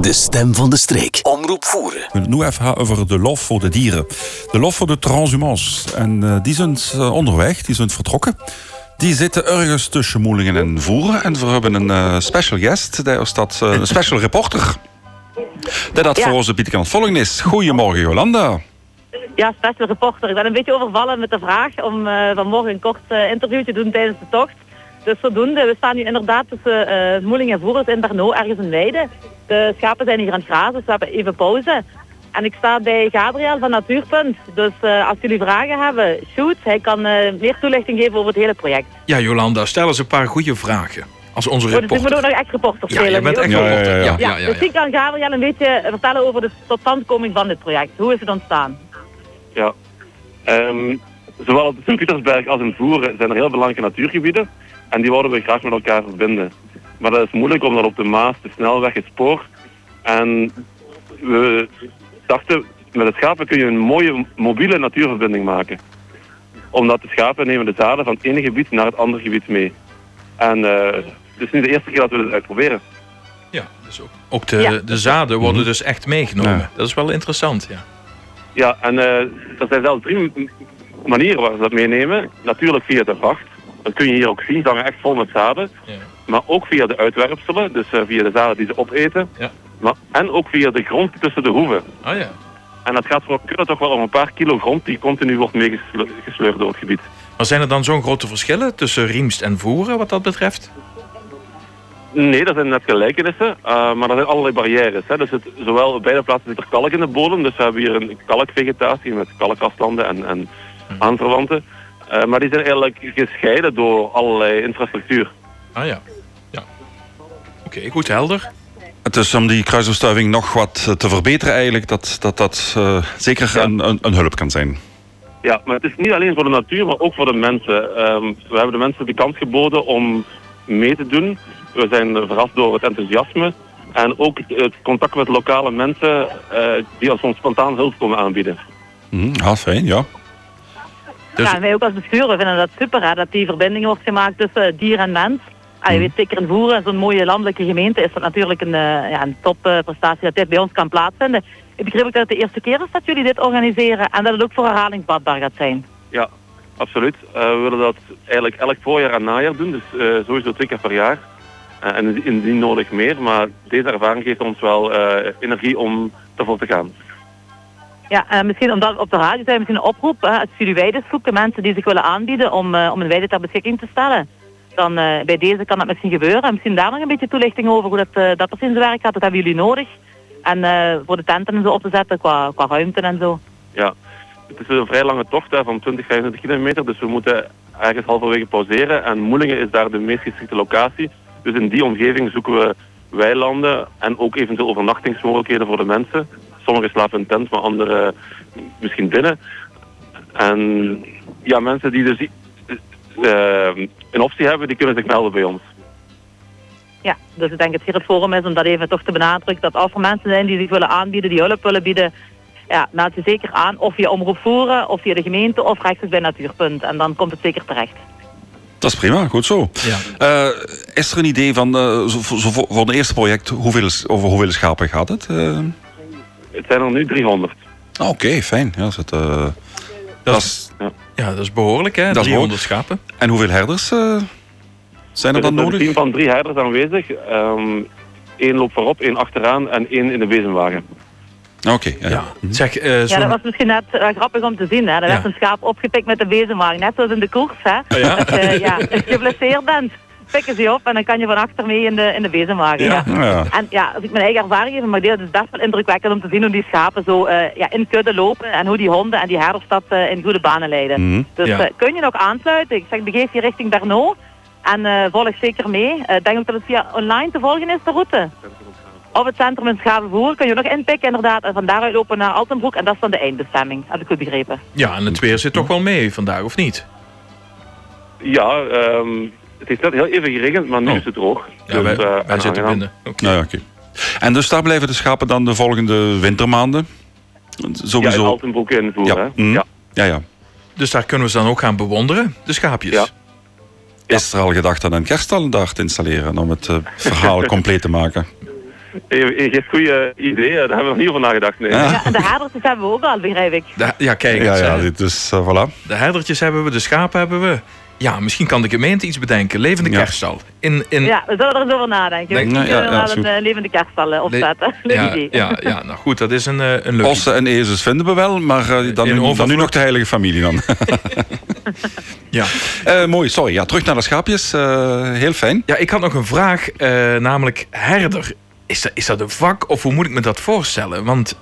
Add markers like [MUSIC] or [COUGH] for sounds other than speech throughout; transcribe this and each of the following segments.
De stem van de streek. Omroep voeren. Nu even over de lof voor de dieren. De lof voor de transhumans. En uh, die zijn uh, onderweg, die zijn vertrokken. Die zitten ergens tussen Moelingen en Voeren. En we hebben een uh, special guest. Dat is dat een special reporter. Dat dat ja. voor onze Pieter volgen is. Goedemorgen Jolanda. Ja, special reporter. Ik ben een beetje overvallen met de vraag om vanmorgen een kort interview te doen tijdens de tocht. Dus zodoende, we staan nu inderdaad tussen uh, Moeling en Voeren in Bernau, ergens in Weide. De schapen zijn hier aan het grazen, dus we hebben even pauze. En ik sta bij Gabriel van Natuurpunt. Dus uh, als jullie vragen hebben, shoot. Hij kan uh, meer toelichting geven over het hele project. Ja, Jolanda, stel eens een paar goede vragen. Als onze oh, reporter. Dus ik moet ook nog echt reporter spelen. Ja, je bent echt reporter. Ja, ja, ja. ja, dus ik kan Gabriel een beetje vertellen over de totstandkoming van dit project. Hoe is het ontstaan? Ja, um, zowel op de Sint-Pietersberg als in Voeren zijn er heel belangrijke natuurgebieden. En die wilden we graag met elkaar verbinden. Maar dat is moeilijk omdat op de Maas, de snelweg, het spoor. En we dachten, met het schapen kun je een mooie mobiele natuurverbinding maken. Omdat de schapen nemen de zaden van het ene gebied naar het andere gebied mee. En uh, het is niet de eerste keer dat we het uitproberen. Ja, dus ook, ook de, ja. de zaden worden mhm. dus echt meegenomen. Ja. Dat is wel interessant, ja. Ja, en uh, er zijn zelfs drie manieren waar ze dat meenemen. Natuurlijk via de vracht. Dat kun je hier ook zien, ze hangen echt vol met zaden. Ja. Maar ook via de uitwerpselen, dus uh, via de zaden die ze opeten. Ja. Maar, en ook via de grond tussen de hoeven. Oh ja. En dat gaat voor kunnen toch wel om een paar kilo grond die continu wordt meegesleurd door het gebied. Maar zijn er dan zo'n grote verschillen tussen Riemst en Voeren wat dat betreft? Nee, dat zijn net gelijkenissen, uh, maar er zijn allerlei barrières. Hè. Dus het, zowel op beide plaatsen zit er kalk in de bodem, dus we hebben hier een kalkvegetatie met kalkafstanden en, en hm. aanverwanten. Uh, maar die zijn eigenlijk gescheiden door allerlei infrastructuur. Ah ja, ja. Oké, okay, goed helder. Het is om die kruisbestuiving nog wat te verbeteren eigenlijk, dat dat, dat uh, zeker ja. een, een, een, hulp kan zijn. Ja, maar het is niet alleen voor de natuur, maar ook voor de mensen. Um, we hebben de mensen de kans geboden om mee te doen. We zijn verrast door het enthousiasme. En ook het contact met lokale mensen uh, die ons spontaan hulp komen aanbieden. Mm, ah, fijn, ja. Dus... Ja, wij ook als bestuurder vinden dat super, hè, dat die verbinding wordt gemaakt tussen dier en mens. Ah, je weet zeker in Voeren, zo'n mooie landelijke gemeente, is dat natuurlijk een, uh, ja, een topprestatie dat dit bij ons kan plaatsvinden. Ik begreep ook dat het de eerste keer is dat jullie dit organiseren en dat het ook voor herhalingsbadbaar gaat zijn. Ja, absoluut. Uh, we willen dat eigenlijk elk voorjaar en najaar doen, dus uh, sowieso twee keer per jaar. en indien nodig meer, maar deze ervaring geeft ons wel energie om ervoor te gaan. Ja, uh, misschien omdat op de radio zijn, misschien een oproep. Uh, als jullie weiden zoeken, mensen die zich willen aanbieden om, uh, om een weide ter beschikking te stellen. Dan bij deze kan dat misschien gebeuren. En misschien daar nog een beetje toelichting over hoe dat, dat precies werk gaat. Dat hebben jullie nodig. En voor de tenten en zo op te zetten qua, qua ruimte en zo. Ja, het is een vrij lange tocht hè, van 20, 25 kilometer. Dus we moeten ergens halverwege pauzeren. En Moelingen is daar de meest geschikte locatie. Dus in die omgeving zoeken we weilanden en ook eventueel overnachtingsmogelijkheden voor de mensen. Sommigen slapen in tent, maar anderen misschien binnen. En ja, mensen die dus uh, een optie hebben, die kunnen zich melden bij ons. Ja, dus ik denk dat hier het forum is om dat even toch te benadrukken. Dat als er mensen zijn die zich willen aanbieden, die hulp willen bieden, ja, meld je zeker aan. Of via Omroep Voeren, of via de gemeente, of rechtstreeks bij Natuurpunt. En dan komt het zeker terecht. Dat is prima, goed zo. Ja. Uh, is er een idee van, uh, zo, zo voor het eerste project, hoeveel, over hoeveel schapen gaat het? Uh... Het zijn er nu 300. Oké, okay, fijn. Ja, dat, uh, dat, is, ja. ja. dat is behoorlijk, hè? Dat 300 schapen. En hoeveel herders uh, zijn er dan nodig? Er is een team van drie herders aanwezig. Um, één loopt voorop, één achteraan en één in de bezemwagen. Oké, okay, ja. ja. Zeg, uh, ja, dat was misschien net uh, grappig om te zien. Hè. Er werd een schaap opgepikt met de bezemwagen, net zoals in de koers. Hè. Oh, ja? Dat, uh, ja, je [LAUGHS] geblesseerd bent, pikken ze op en dan kan je van achter mee in de, in de bezemwagen. Ja. Ja. En ja, als ik mijn eigen ervaring even mag delen, het is best wel indrukwekkend om te zien hoe die schapen zo uh, ja, in kudde lopen en hoe die honden en die herders dat uh, in goede banen leiden. Mm -hmm. Dus uh, kun je nog aansluiten? Ik zeg, begeef je richting Bernau en volg zeker mee. Ik denk ook dat het via online te volgen is, de route. Op het centrum in Schavenvoer kun je nog inpikken inderdaad. En van daaruit lopen naar Altenbroek. En dat is dan de eindbestemming. Heb ik goed begrepen. Ja, en het weer zit toch wel mee vandaag, of niet? Ja, um, het heeft net heel even geregend, maar nu oh. is het droog. Ja, dus, wij, uh, wij zitten binnen. Okay. Ja, okay. En dus daar blijven de schapen dan de volgende wintermaanden? Sowieso. Ja, Altenbroek en Voer, ja. Mm. ja. ja. Ja, Dus daar kunnen we ze dan ook gaan bewonderen, de schaapjes? Ja. Is er al gedacht aan een kerststal daar te installeren om het uh, verhaal [LAUGHS] compleet te maken? je, geeft goede ideeën, daar hebben we nog niet over nagedacht. Nee. Ja. de herdertjes hebben we ook al, begrijp ik. ja, kijk. Ja, ja, dus uh, voilà. De herdertjes hebben we, de schapen hebben we. Ja, misschien kan de gemeente iets bedenken. Levende kerststal. In, in... Ja, we zullen er eens over nadenken. Denk... We kunnen ja, een uh, levende kerststal uh, opzetten. [LAUGHS] Le ja, ja, ja, nou goed, dat is een, uh, een leuk Ossen en ezels vinden we wel, maar dan, nu, dan nu nog de heilige familie dan. [LAUGHS] ja. mooi, sorry. Ja, terug naar de schaapjes. heel fijn. Ja, ik had nog een vraag, namelijk herder. Is dat, is dat een vak of hoe moet ik me dat voorstellen? Want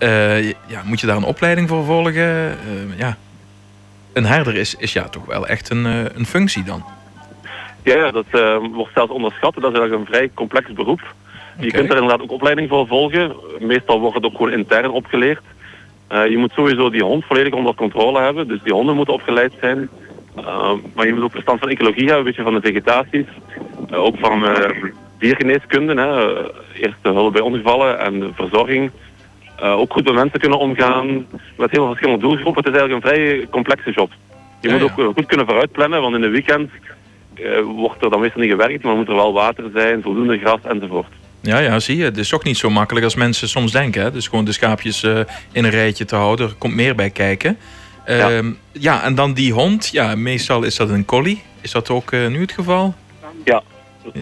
ja, moet je daar een opleiding voor volgen? ja een herder is, is ja toch wel echt een, eh, een functie dan. Ja, dat uh, wordt zelfs onderschat. Dat is eigenlijk een vrij complex beroep. Je kunt er inderdaad ook opleiding voor volgen. Meestal wordt het ook gewoon intern opgeleerd. Uh, je moet sowieso die hond volledig onder controle hebben. Dus die honden moeten opgeleid zijn. Uh, maar je moet ook verstand van ecologie hebben, een beetje van de vegetaties. ook van diergeneeskunde. Hè. Eerste hulp bij ongevallen en verzorging. Uh, ook goed met mensen kunnen omgaan. Met heel veel verschillende doelgroepen. Het is eigenlijk een vrij complexe job. Je moet ook goed kunnen vooruitplannen, want in de weekend uh, wordt er dan meestal niet gewerkt, maar moet er wel water zijn, voldoende gras enzovoort. Ja, ja, zie je. Het is ook niet zo makkelijk als mensen soms denken. Hè? Dus gewoon de schaapjes uh, in een rijtje te houden. Er komt meer bij kijken. Ja. Ehm, ja. en dan die hond. Ja, meestal is dat een collie. Is dat ook nu het geval? Ja,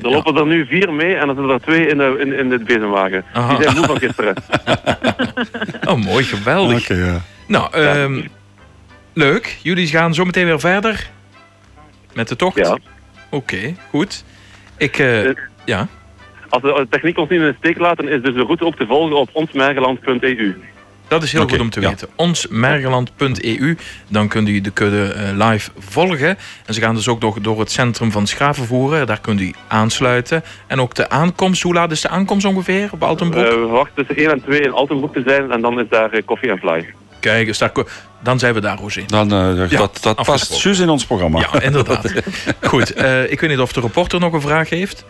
er lopen er nu vier mee en er zitten er twee in de, in, in de bezemwagen. Die zijn moe van gisteren. [LAUGHS] oh, mooi, geweldig. ja. Nou, um, leuk. Jullie gaan zo meteen weer verder met de tocht? Ja. Oké, goed. Ik, uh, ja. Als de techniek ons niet in de steek laten, is dus de route ook te volgen op onsmergeland.eu. Dat is heel goed om te weten. Onsmergeland.eu. Dan kunt u de kudde uh, live volgen. En ze gaan dus ook door, door het centrum van Schavenvoeren. Daar kunt u aansluiten. En ook de aankomst. Hoe laat is de aankomst ongeveer op Altenbroek? Uh, we wachten tussen 1 en 2 in Altenbroek te zijn. En dan is daar uh, koffie en fly. Kijk, is daar, dan zijn we daar, Rosie. Dan, uh, ja, dat dat past juist in ons programma. Ja, inderdaad. [LAUGHS] Goed, ik weet niet of de reporter nog een vraag heeft.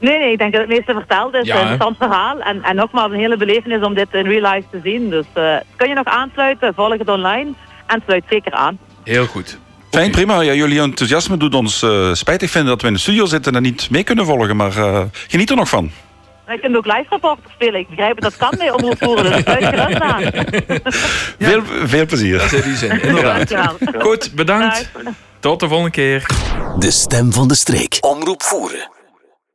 Nee, nee, ik denk dat het meeste verteld is. Ja, een interessant verhaal. En, en nogmaals, een hele belevenis om dit in real life te zien. Dus uh, kun je nog aansluiten, volg het online en sluit zeker aan. Heel goed. Fijn, prima. Ja, jullie enthousiasme doet ons uh, spijtig vinden dat we in de studio zitten en niet mee kunnen volgen. Maar uh, geniet er nog van. Je kunt ook live reporter spelen. Ik begrijp dat kan mee omroepvoeren. Dus sluit gerust aan. [LAUGHS] veel, veel plezier. Dat is die zin, inderdaad. Goed, bedankt. Tot de volgende keer. De stem van de streek. Omroep voeren.